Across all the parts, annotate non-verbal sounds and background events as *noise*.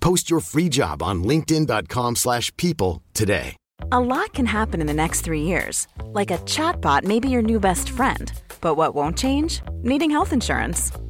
Post your free job on linkedin.com/people slash people today. A lot can happen in the next three years. Like a chatbot may be your new best friend. But what won't change? Needing health insurance.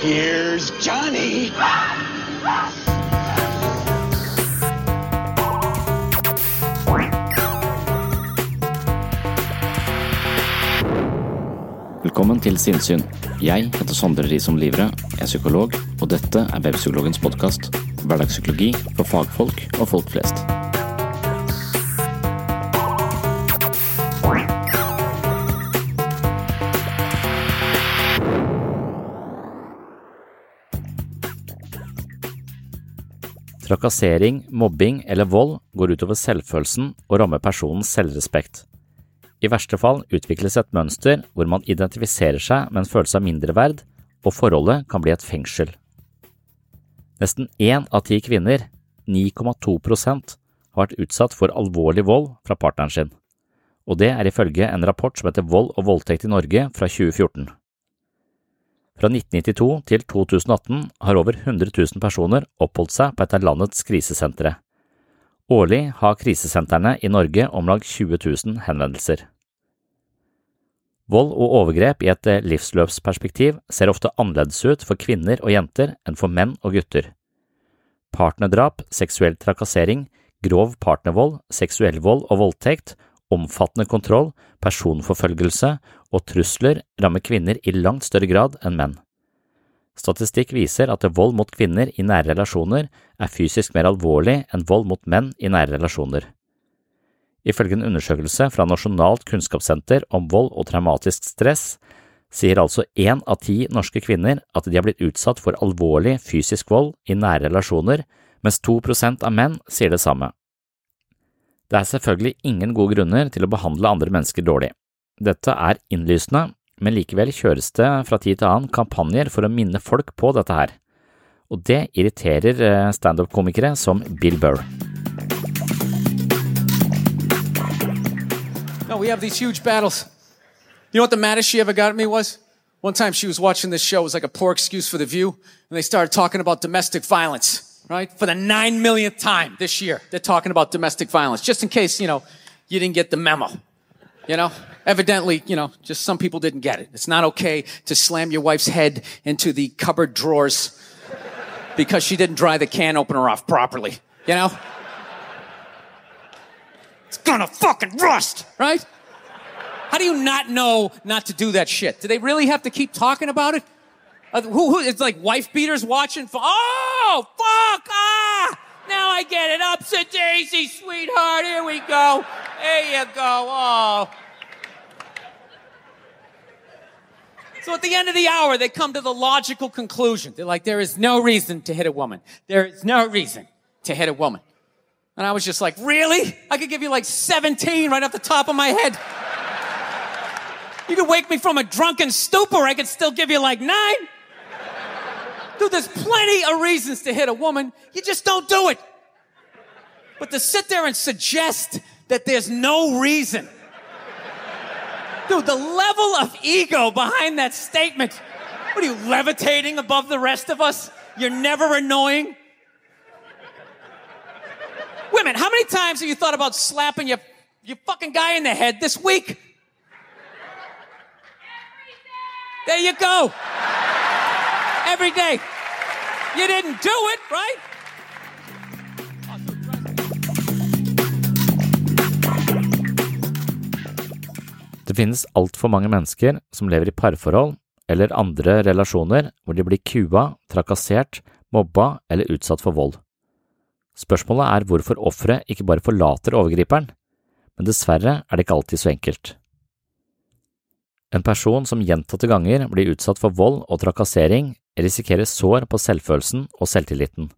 Here's Johnny. Velkommen til Sinnsyn. Jeg heter Sondre Risom Livre, er psykolog, og dette er Webpsykologens podkast. Hverdagspsykologi for fagfolk og folk flest. Trakassering, mobbing eller vold går utover selvfølelsen og rammer personens selvrespekt. I verste fall utvikles et mønster hvor man identifiserer seg med en følelse av mindreverd, og forholdet kan bli et fengsel. Nesten én av ti kvinner, 9,2% har vært utsatt for alvorlig vold fra partneren sin, og det er ifølge en rapport som heter Vold og voldtekt i Norge fra 2014. Fra 1992 til 2018 har over 100 000 personer oppholdt seg på et av landets krisesentre. Årlig har krisesentrene i Norge om lag 20 000 henvendelser. Vold og overgrep i et livsløpsperspektiv ser ofte annerledes ut for kvinner og jenter enn for menn og gutter. Partnerdrap, seksuell trakassering, grov partnervold, seksuell vold og voldtekt, omfattende kontroll, personforfølgelse og trusler rammer kvinner i langt større grad enn menn. Statistikk viser at vold mot kvinner i nære relasjoner er fysisk mer alvorlig enn vold mot menn i nære relasjoner. Ifølge en undersøkelse fra Nasjonalt kunnskapssenter om vold og traumatisk stress sier altså én av ti norske kvinner at de har blitt utsatt for alvorlig fysisk vold i nære relasjoner, mens to prosent av menn sier det samme. Det er selvfølgelig ingen gode grunner til å behandle andre mennesker dårlig. Dette er innlysende, men likevel kjøres det fra tid til annen kampanjer for å minne folk på dette her, og det irriterer eh, standup-komikere som Bill Burr. No, we have these huge battles. You know what the maddest she ever got at me was? One time she was watching this show, it was like a poor excuse for the view, and they started talking about domestic violence, right? For the nine millionth time this year, they're talking about domestic violence, just in case, you know, you didn't get the memo. You know, evidently, you know, just some people didn't get it. It's not okay to slam your wife's head into the cupboard drawers because she didn't dry the can opener off properly. You know? It's gonna fucking rust, right? How do you not know not to do that shit? Do they really have to keep talking about it? Uh, who, who, it's like wife beaters watching. For, oh, fuck! Ah! Now I get it. Ups a daisy, sweetheart. Here we go. There you go. Oh. So at the end of the hour, they come to the logical conclusion. They're like, there is no reason to hit a woman. There is no reason to hit a woman. And I was just like, really? I could give you like 17 right off the top of my head. You could wake me from a drunken stupor, I could still give you like nine. Dude, there's plenty of reasons to hit a woman. You just don't do it. But to sit there and suggest that there's no reason. Dude, the level of ego behind that statement. What are you, levitating above the rest of us? You're never annoying? Women, how many times have you thought about slapping your, your fucking guy in the head this week? Every day. There you go. Every day. You didn't do it, right? Det finnes altfor mange mennesker som lever i parforhold eller andre relasjoner hvor de blir kua, trakassert, mobba eller utsatt for vold. Spørsmålet er hvorfor offeret ikke bare forlater overgriperen, men dessverre er det ikke alltid så enkelt. En person som gjentatte ganger blir utsatt for vold og trakassering, risikerer sår på selvfølelsen og selvtilliten.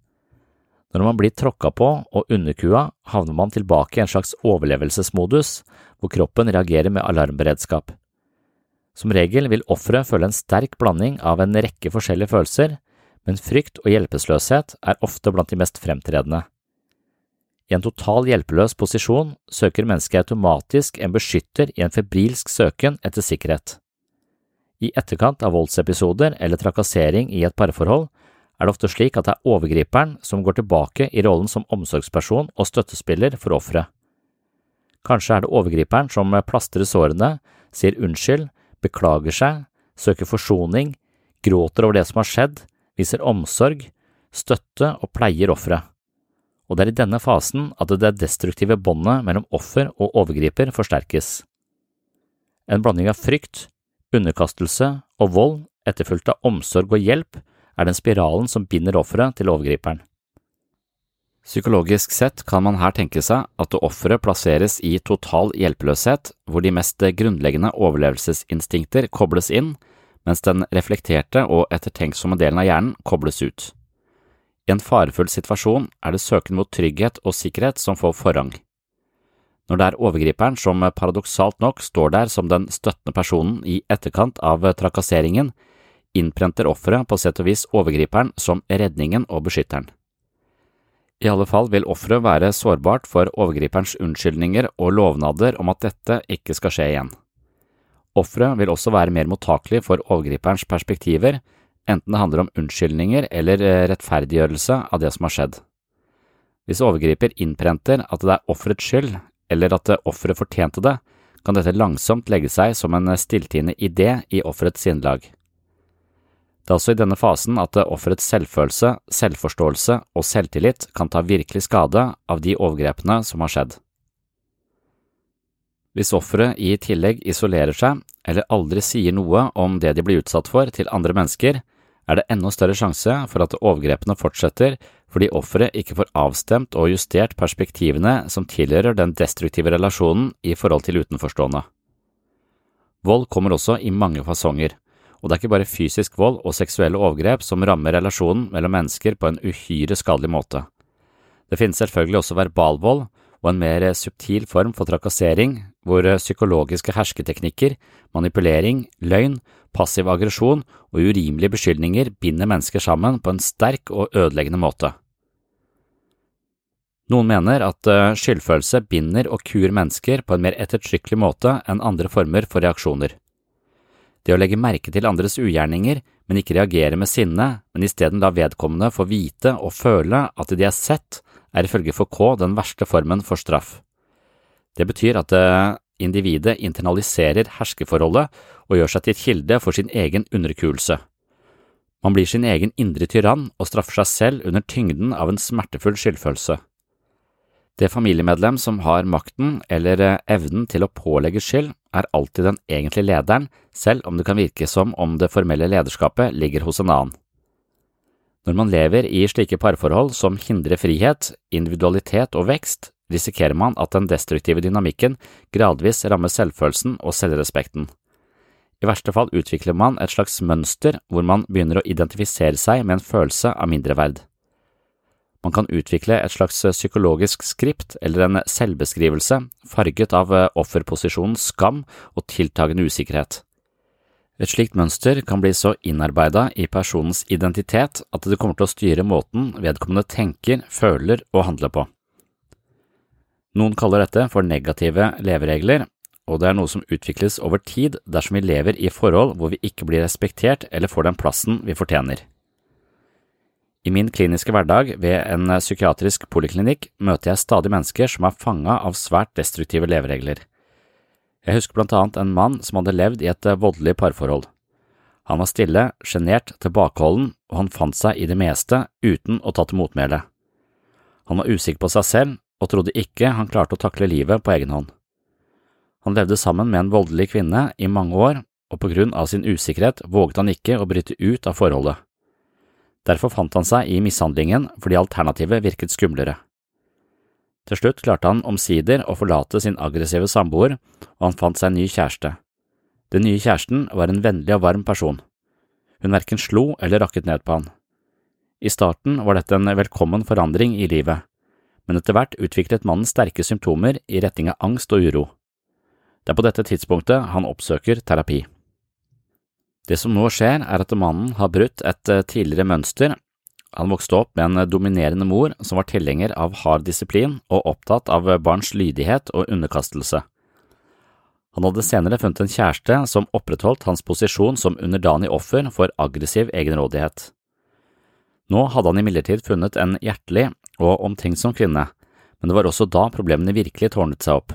Når man blir tråkka på og underkua, havner man tilbake i en slags overlevelsesmodus, hvor kroppen reagerer med alarmberedskap. Som regel vil offeret føle en sterk blanding av en rekke forskjellige følelser, men frykt og hjelpeløshet er ofte blant de mest fremtredende. I en total hjelpeløs posisjon søker mennesket automatisk en beskytter i en febrilsk søken etter sikkerhet. I etterkant av voldsepisoder eller trakassering i et parforhold er det ofte slik at det er overgriperen som går tilbake i rollen som omsorgsperson og støttespiller for offeret. Kanskje er det overgriperen som plastrer sårene, sier unnskyld, beklager seg, søker forsoning, gråter over det som har skjedd, viser omsorg, støtte og pleier offeret. Og det er i denne fasen at det destruktive båndet mellom offer og overgriper forsterkes. En blanding av frykt, underkastelse og vold etterfulgt av omsorg og hjelp er den spiralen som binder offeret til overgriperen. Psykologisk sett kan man her tenke seg at offeret plasseres i total hjelpeløshet, hvor de mest grunnleggende overlevelsesinstinkter kobles inn, mens den reflekterte og ettertenksomme delen av hjernen kobles ut. I en farefull situasjon er det søken mot trygghet og sikkerhet som får forrang. Når det er overgriperen som paradoksalt nok står der som den støttende personen i etterkant av trakasseringen, innprenter offeret på sett og vis overgriperen som redningen og beskytteren. I alle fall vil offeret være sårbart for overgriperens unnskyldninger og lovnader om at dette ikke skal skje igjen. Offeret vil også være mer mottakelig for overgriperens perspektiver, enten det handler om unnskyldninger eller rettferdiggjørelse av det som har skjedd. Hvis overgriper innprenter at det er offerets skyld, eller at offeret fortjente det, kan dette langsomt legge seg som en stilltiende idé i offerets sinnelag. Det er også i denne fasen at offerets selvfølelse, selvforståelse og selvtillit kan ta virkelig skade av de overgrepene som har skjedd. Hvis offeret i tillegg isolerer seg eller aldri sier noe om det de blir utsatt for til andre mennesker, er det enda større sjanse for at overgrepene fortsetter fordi offeret ikke får avstemt og justert perspektivene som tilhører den destruktive relasjonen i forhold til utenforstående. Vold kommer også i mange fasonger, og det er ikke bare fysisk vold og seksuelle overgrep som rammer relasjonen mellom mennesker på en uhyre skadelig måte. Det finnes selvfølgelig også verbalvold og en mer subtil form for trakassering, hvor psykologiske hersketeknikker, manipulering, løgn, passiv aggresjon og urimelige beskyldninger binder mennesker sammen på en sterk og ødeleggende måte. Noen mener at skyldfølelse binder og kur mennesker på en mer ettertrykkelig måte enn andre former for reaksjoner. Det å legge merke til andres ugjerninger, men ikke reagere med sinne, men isteden la vedkommende få vite og føle at de er sett, er ifølge Foucault den verste formen for straff. Det betyr at individet internaliserer herskeforholdet og gjør seg til kilde for sin egen underkuelse. Man blir sin egen indre tyrann og straffer seg selv under tyngden av en smertefull skyldfølelse. Det familiemedlem som har makten eller evnen til å pålegge skyld, er alltid den egentlige lederen, selv om det kan virke som om det formelle lederskapet ligger hos en annen. Når man lever i slike parforhold som hindrer frihet, individualitet og vekst, risikerer man at den destruktive dynamikken gradvis rammer selvfølelsen og selvrespekten. I verste fall utvikler man et slags mønster hvor man begynner å identifisere seg med en følelse av mindreverd. Man kan utvikle et slags psykologisk skript eller en selvbeskrivelse farget av offerposisjonens skam og tiltagende usikkerhet. Et slikt mønster kan bli så innarbeida i personens identitet at det kommer til å styre måten vedkommende tenker, føler og handler på. Noen kaller dette for negative leveregler, og det er noe som utvikles over tid dersom vi lever i forhold hvor vi ikke blir respektert eller får den plassen vi fortjener. I min kliniske hverdag ved en psykiatrisk poliklinikk møter jeg stadig mennesker som er fanga av svært destruktive leveregler. Jeg husker blant annet en mann som hadde levd i et voldelig parforhold. Han var stille, sjenert, tilbakeholden, og han fant seg i det meste uten å ta til motmæle. Han var usikker på seg selv og trodde ikke han klarte å takle livet på egen hånd. Han levde sammen med en voldelig kvinne i mange år, og på grunn av sin usikkerhet våget han ikke å bryte ut av forholdet. Derfor fant han seg i mishandlingen fordi alternativet virket skumlere. Til slutt klarte han omsider å forlate sin aggressive samboer, og han fant seg en ny kjæreste. Den nye kjæresten var en vennlig og varm person. Hun verken slo eller rakket ned på han. I starten var dette en velkommen forandring i livet, men etter hvert utviklet mannen sterke symptomer i retning av angst og uro. Det er på dette tidspunktet han oppsøker terapi. Det som nå skjer, er at mannen har brutt et eh, tidligere mønster. Han vokste opp med en dominerende mor som var tilhenger av hard disiplin og opptatt av barns lydighet og underkastelse. Han hadde senere funnet en kjæreste som opprettholdt hans posisjon som underdanig offer for aggressiv egenrådighet. Nå hadde han imidlertid funnet en hjertelig og omtenksom kvinne, men det var også da problemene virkelig tårnet seg opp.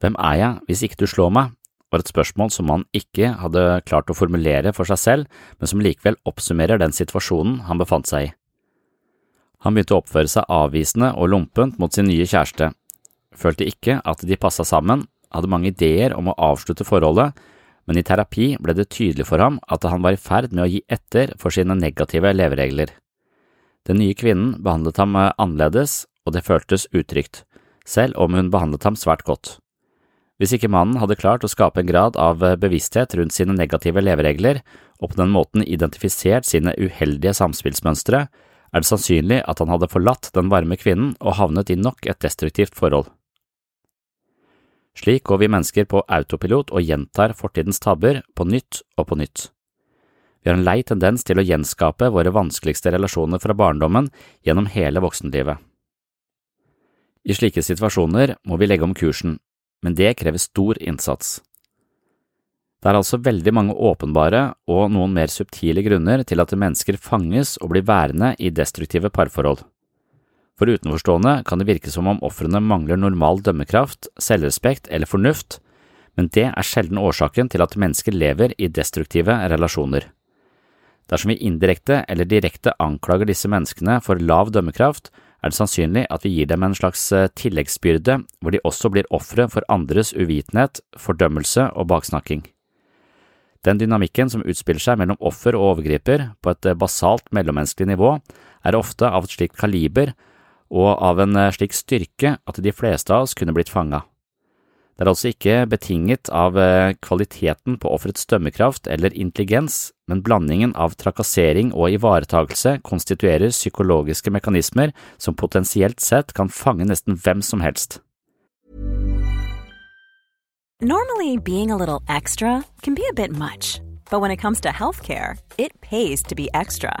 Hvem er jeg hvis ikke du slår meg? Var et spørsmål som han ikke hadde klart å formulere for seg selv, men som likevel oppsummerer den situasjonen han befant seg i. Han begynte å oppføre seg avvisende og lompent mot sin nye kjæreste, følte ikke at de passa sammen, hadde mange ideer om å avslutte forholdet, men i terapi ble det tydelig for ham at han var i ferd med å gi etter for sine negative leveregler. Den nye kvinnen behandlet ham annerledes, og det føltes utrygt, selv om hun behandlet ham svært godt. Hvis ikke mannen hadde klart å skape en grad av eh, bevissthet rundt sine negative leveregler og på den måten identifisert sine uheldige samspillsmønstre, er det sannsynlig at han hadde forlatt den varme kvinnen og havnet i nok et destruktivt forhold. Slik går vi mennesker på autopilot og gjentar fortidens tabber på nytt og på nytt. Vi har en lei tendens til å gjenskape våre vanskeligste relasjoner fra barndommen gjennom hele voksenlivet. I slike situasjoner må vi legge om kursen men det krever stor innsats. Det er altså veldig mange åpenbare og noen mer subtile grunner til at mennesker fanges og blir værende i destruktive parforhold. For utenforstående kan det virke som om ofrene mangler normal dømmekraft, selvrespekt eller fornuft, men det er sjelden årsaken til at mennesker lever i destruktive relasjoner. Dersom vi indirekte eller direkte anklager disse menneskene for lav dømmekraft, er det sannsynlig at vi gir dem en slags eh, tilleggsbyrde hvor de også blir ofre for andres uvitenhet, fordømmelse og baksnakking. Den dynamikken som utspiller seg mellom offer og overgriper på et eh, basalt mellommenneskelig nivå, er ofte av et slikt kaliber og av en eh, slik styrke at de fleste av oss kunne blitt fanga. Det er altså ikke betinget av eh, kvaliteten på offerets dømmekraft eller intelligens, men blandingen av trakassering og ivaretagelse konstituerer psykologiske mekanismer som potensielt sett kan fange nesten hvem som helst. Normally, being a little extra can be a bit much, but when it comes to healthcare, it pays to be extra.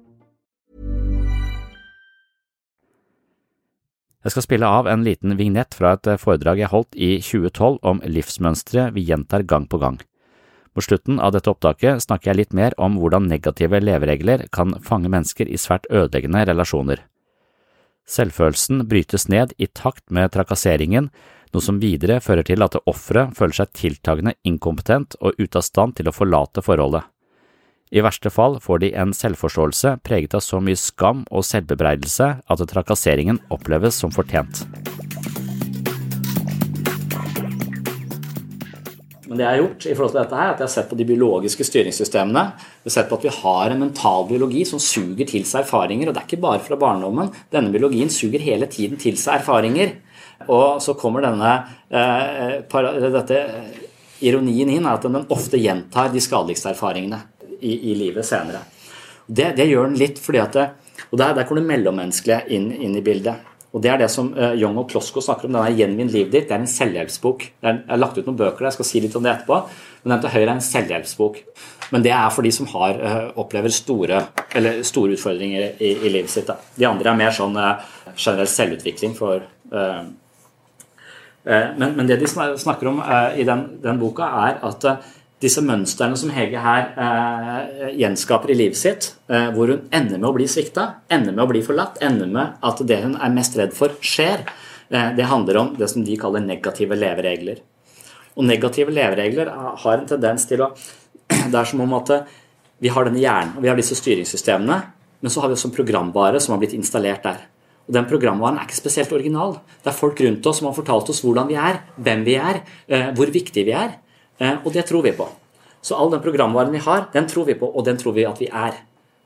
Jeg skal spille av en liten vignett fra et foredrag jeg holdt i 2012 om livsmønstre vi gjentar gang på gang. Mot slutten av dette opptaket snakker jeg litt mer om hvordan negative leveregler kan fange mennesker i svært ødeleggende relasjoner. Selvfølelsen brytes ned i takt med trakasseringen, noe som videre fører til at offeret føler seg tiltagende inkompetent og ute av stand til å forlate forholdet. I verste fall får de en selvforståelse preget av så mye skam og selvbebreidelse at trakasseringen oppleves som fortjent. Men det jeg har gjort i forhold til dette her, er at jeg har sett på de biologiske styringssystemene. Jeg har sett på at vi har en mental biologi som suger til seg erfaringer. Og det er ikke bare fra barndommen. Denne biologien suger hele tiden til seg erfaringer. Og så kommer denne eh, dette, Ironien inn at den ofte gjentar de skadeligste erfaringene i, i livet senere. Det, det, gjør den litt fordi at det, Og der, der kommer det mellommenneskelige inn, inn i bildet. Og Det er det som uh, Young og Klosko snakker om. denne Gjenvinn livet ditt. Det er en selvhjelpsbok. Jeg har lagt ut noen bøker der, jeg skal si litt om det etterpå. Men den til høyre er en selvhjelpsbok. Men det er for de som har, uh, opplever store, store utfordringer i, i, livet sitt. Da. De andre er mer sånn uh, generell selvutvikling for men, men, det de snakker om i den, den boka, er at disse mønstrene som Hege her eh, gjenskaper i livet sitt, eh, hvor hun ender med å bli svikta, ender med å bli forlatt, ender med at det hun er mest redd for, skjer, eh, det handler om det som de kaller negative leveregler. Og negative leveregler har en tendens til å *clears throat* Det er som om at eh, vi har denne hjernen, og vi har disse styringssystemene, men så har vi også en programvare som har blitt installert der. Og Den programvaren er ikke spesielt original. Det er folk rundt oss som har fortalt oss hvordan vi er, hvem vi er, eh, hvor viktige vi er. Eh, og det tror vi på. Så all den programvaren vi har, den tror vi på, og den tror vi at vi er.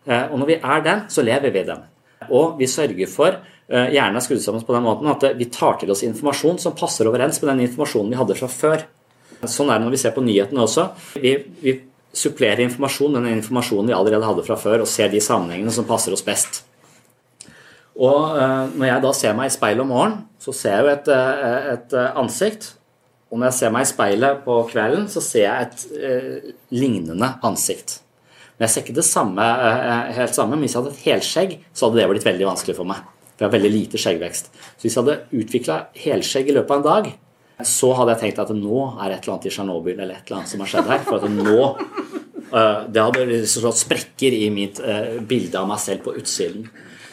Eh, og når vi er den, så lever vi den. Og vi sørger for gjerne Hjernen er skrudd sammen på den måten at vi tar til oss informasjon som passer overens med den informasjonen vi hadde fra før. Sånn er det når vi ser på nyhetene også. Vi, vi supplerer informasjon den informasjonen vi allerede hadde fra før, og ser de sammenhengene som passer oss best. Og når jeg da ser meg i speilet om morgenen, så ser jeg jo et, et ansikt og når jeg ser meg i speilet på kvelden, så ser jeg et eh, lignende ansikt. Men jeg ser ikke det samme, eh, helt samme, men hvis jeg hadde et helskjegg, så hadde det blitt veldig vanskelig for meg. For jeg har veldig lite skjeggvekst. Så hvis jeg hadde utvikla helskjegg i løpet av en dag, så hadde jeg tenkt at nå er et eller annet i Tsjernobyl eller et eller annet som har skjedd her. For at nå uh, Det hadde liksom slått sprekker i mitt uh, bilde av meg selv på utsiden.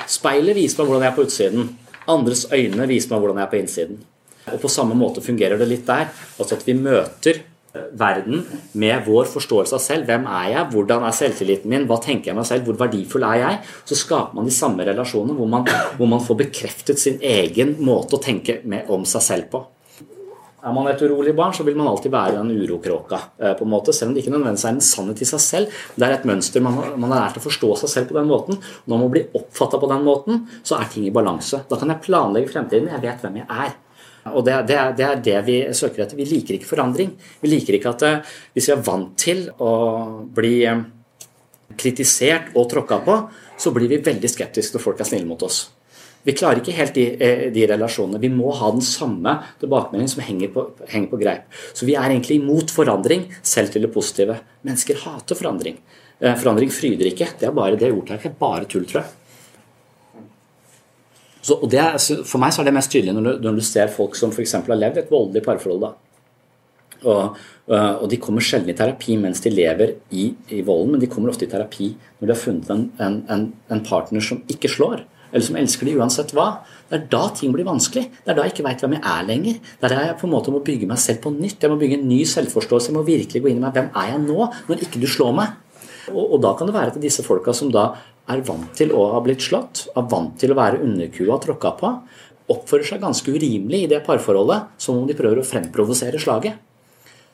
Speilet viser meg hvordan jeg er på utsiden. Andres øyne viser meg hvordan jeg er på innsiden. Og På samme måte fungerer det litt der. Altså at vi møter eh, verden med vår forståelse av selv. Hvem er jeg? Hvordan er selvtilliten min? Hva tenker jeg meg selv? Hvor verdifull er jeg? Så skaper man de samme relasjonene hvor man, hvor man får bekreftet sin egen måte å tenke med, om seg selv på. Er man et urolig barn, så vil man alltid være en urokråka. Eh, på en måte, Selv om det ikke nødvendigvis er en sannhet i seg selv. Det er et mønster man, man har lært å forstå seg selv på den måten. Når man blir oppfatta på den måten, så er ting i balanse. Da kan jeg planlegge fremtiden. Jeg vet hvem jeg er. Og det, det, er, det, er, det vi søker etter. Vi liker ikke forandring. Vi liker ikke at eh, hvis vi er vant til å bli eh, kritisert og tråkka på, så blir vi veldig skeptiske når folk er snille mot oss. Vi klarer ikke helt de, eh, de relasjonene. Vi må ha den samme tilbakemeldingen som henger på, henger på, greip. Så vi er egentlig imot forandring, selv til det positive. Mennesker hater forandring. Forandring fryder ikke. Det er bare det ordtaket. Bare tull, tror jeg. Så, og det, for meg så er det mest tydelig når du, når du ser folk som f.eks. har levd et voldelig parforhold. da. Og, og, de kommer sjelden i terapi mens de lever i, i, volden, men de kommer ofte i terapi når de har funnet en, en, en partner som ikke slår, eller som elsker de uansett hva. Det er da ting blir vanskelig. Det er da jeg ikke veit hvem jeg er lenger. Det er da jeg på en måte må bygge meg selv på nytt. Jeg må bygge en ny selvforståelse. Jeg må virkelig gå inn i meg. Hvem er jeg nå, når ikke du slår meg? Og, og da kan det være at disse folka som da er vant til å ha blitt slått, er vant til å være underkua tråkka på, oppfører seg ganske urimelig i det parforholdet, som om de prøver å fremprovosere slaget.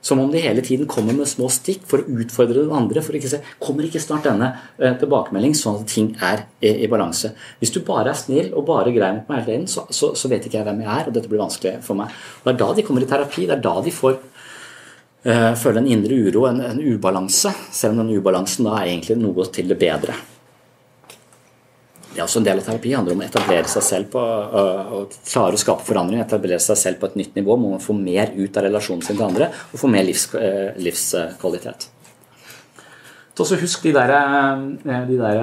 Som om de hele tiden kommer med små stikk for å utfordre den andre. for ikke se, Kommer ikke snart denne eh, tilbakemelding, sånn at ting er i, i, balanse? Hvis du bare er snill og bare greier mot meg hele tiden, så, så, så, vet ikke jeg hvem jeg er, og dette blir vanskelig for meg. Og Det er da de kommer i terapi. Det er da de får uh, føle en indre uro, en, en ubalanse, selv om den ubalansen da er egentlig noe til det bedre. Er også en del av terapi. handler om å etablere seg selv på å klare å skape forandring. Etablere seg selv på et nytt nivå. Må man få mer ut av relasjonen sin til andre og få mer livs, livskvalitet. Så husk de der, de der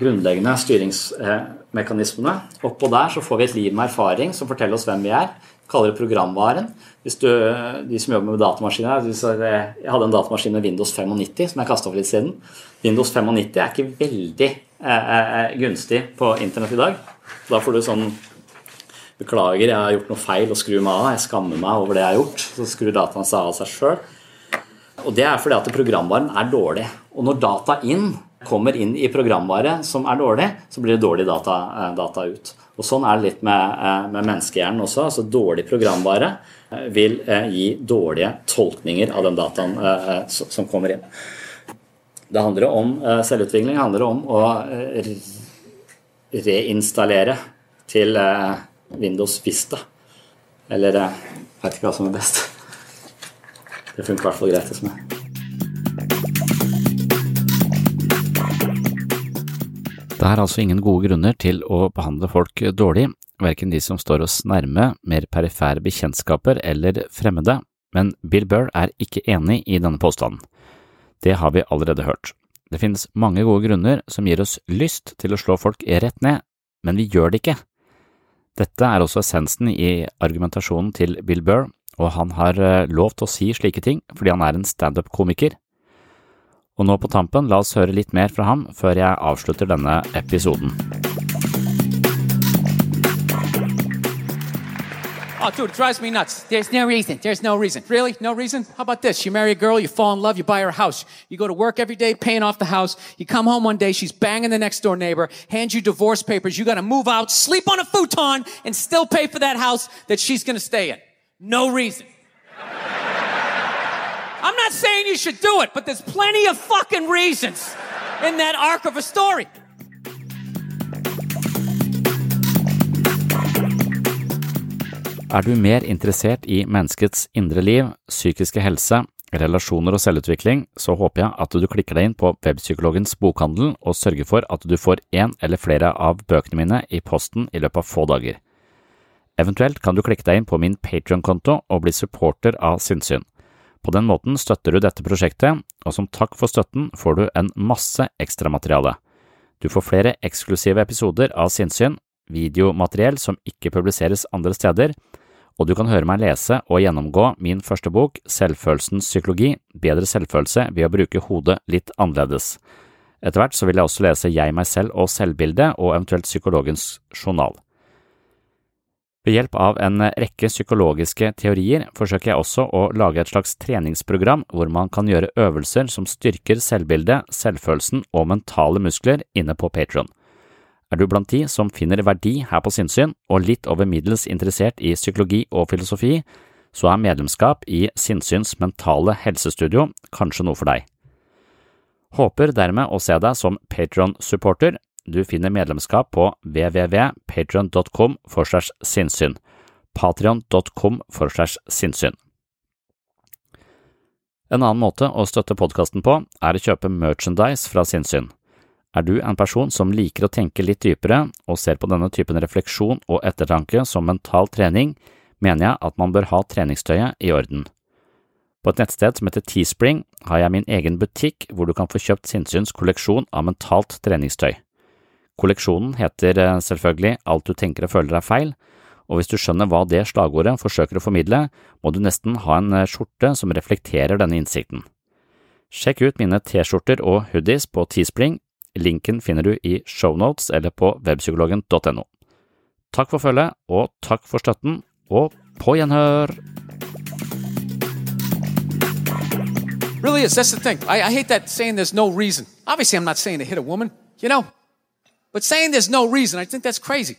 grunnleggende styringsmekanismene. Oppå der så får vi et liv med erfaring som forteller oss hvem vi er. Kaller det programvaren. Hvis du, de som jobber med datamaskiner Jeg hadde en datamaskin med Windows 95 som jeg kasta for litt siden. Windows 95 er ikke veldig eh, eh, gunstig på internett i dag. Da får du sånn Beklager, jeg har gjort noe feil og skru meg av. Jeg skammer meg over det jeg har gjort. Så skrur dataen seg av seg sjøl. Og det er fordi at programvaren er dårlig. Og når data inn kommer inn i programvare som er dårlig, så blir det dårlig data, eh, data ut. Og Sånn er det litt med, eh, med menneskehjernen også. altså Dårlig programvare eh, vil gi dårlige tolkninger av den dataen som kommer inn. Det handler om Selvutvikling handler om å reinstallere til Windows Vista. Eller jeg vet ikke hva som er best. Det funker i hvert fall greit meg. Det er altså ingen gode grunner til å behandle folk dårlig, verken de som står oss nærme, mer perifære bekjentskaper eller fremmede, men Bill Burr er ikke enig i denne påstanden. Det har vi allerede hørt. Det finnes mange gode grunner som gir oss lyst til å slå folk rett ned, men vi gjør det ikke. Dette er også essensen i argumentasjonen til Bill Burr, og han har eh, lov til å si slike ting fordi han er en standup-komiker. Og nå på tampen, la oss høre litt mer fra ham før jeg avslutter denne episoden. Oh, dude, it drives me nuts. There's no reason. There's no reason. Really? No reason? How about this? You marry a girl, you fall in love, you buy her a house. You go to work every day, paying off the house. You come home one day, she's banging the next door neighbor, hands you divorce papers. You gotta move out, sleep on a futon, and still pay for that house that she's gonna stay in. No reason. I'm not saying you should do it, but there's plenty of fucking reasons in that arc of a story. Er du mer interessert i menneskets indre liv, psykiske helse, relasjoner og selvutvikling, så håper jeg at du klikker deg inn på Webpsykologens bokhandel og sørger for at du får én eller flere av bøkene mine i posten i løpet av få dager. Eventuelt kan du klikke deg inn på min Patrion-konto og bli supporter av Sinnsyn. På den måten støtter du dette prosjektet, og som takk for støtten får du en masse ekstramateriale. Du får flere eksklusive episoder av Sinnsyn, videomateriell som ikke publiseres andre steder, og du kan høre meg lese og gjennomgå min første bok, Selvfølelsens psykologi – bedre selvfølelse ved å bruke hodet litt annerledes. Etter hvert så vil jeg også lese Jeg, meg selv og selvbildet og eventuelt psykologens journal. Ved hjelp av en rekke psykologiske teorier forsøker jeg også å lage et slags treningsprogram hvor man kan gjøre øvelser som styrker selvbildet, selvfølelsen og mentale muskler inne på Patron. Er du blant de som finner verdi her på sinnssyn og litt over middels interessert i psykologi og filosofi, så er medlemskap i Sinnsyns mentale helsestudio kanskje noe for deg. Håper dermed å se deg som Patron-supporter. Du finner medlemskap på www.patron.com for segs sinnssyn. Patrion.com for segs sinnssyn. En annen måte å støtte podkasten på er å kjøpe merchandise fra sinnssyn. Er du en person som liker å tenke litt dypere og ser på denne typen refleksjon og ettertanke som mental trening, mener jeg at man bør ha treningstøyet i orden. På et nettsted som heter Teespring har jeg min egen butikk hvor du kan få kjøpt Sinnsyns kolleksjon av mentalt treningstøy. Kolleksjonen heter eh, selvfølgelig Alt du tenker og føler er feil, og hvis du skjønner hva det slagordet forsøker å formidle, må du nesten ha en eh, skjorte som reflekterer denne innsikten. Sjekk ut mine T-skjorter og hoodies på Teespring Linken finner du i shownotes eller på webpsykologen.no. Takk for følget, og takk for støtten, og på gjenhør! Really is. That's the thing. I, I hate that saying there's no reason. Obviously, I'm not saying to hit a woman, you know, but saying there's no reason, I think that's crazy.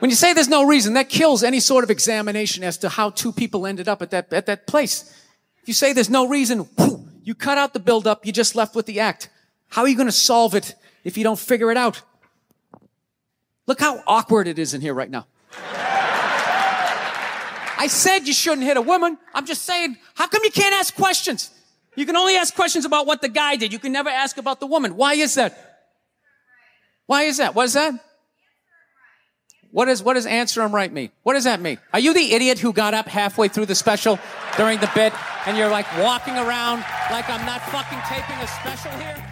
When you say there's no reason, that kills any sort of examination as to how two people ended up at that, at that place. If you say there's no reason, whew, you cut out the buildup, you're just left with the act. How are you going to solve it if you don't figure it out? Look how awkward it is in here right now. I said you shouldn't hit a woman. I'm just saying, how come you can't ask questions? You can only ask questions about what the guy did. You can never ask about the woman. Why is that? Why is that? What is that? What, is, what does answer him right mean? What does that mean? Are you the idiot who got up halfway through the special during the bit and you're like walking around like I'm not fucking taping a special here?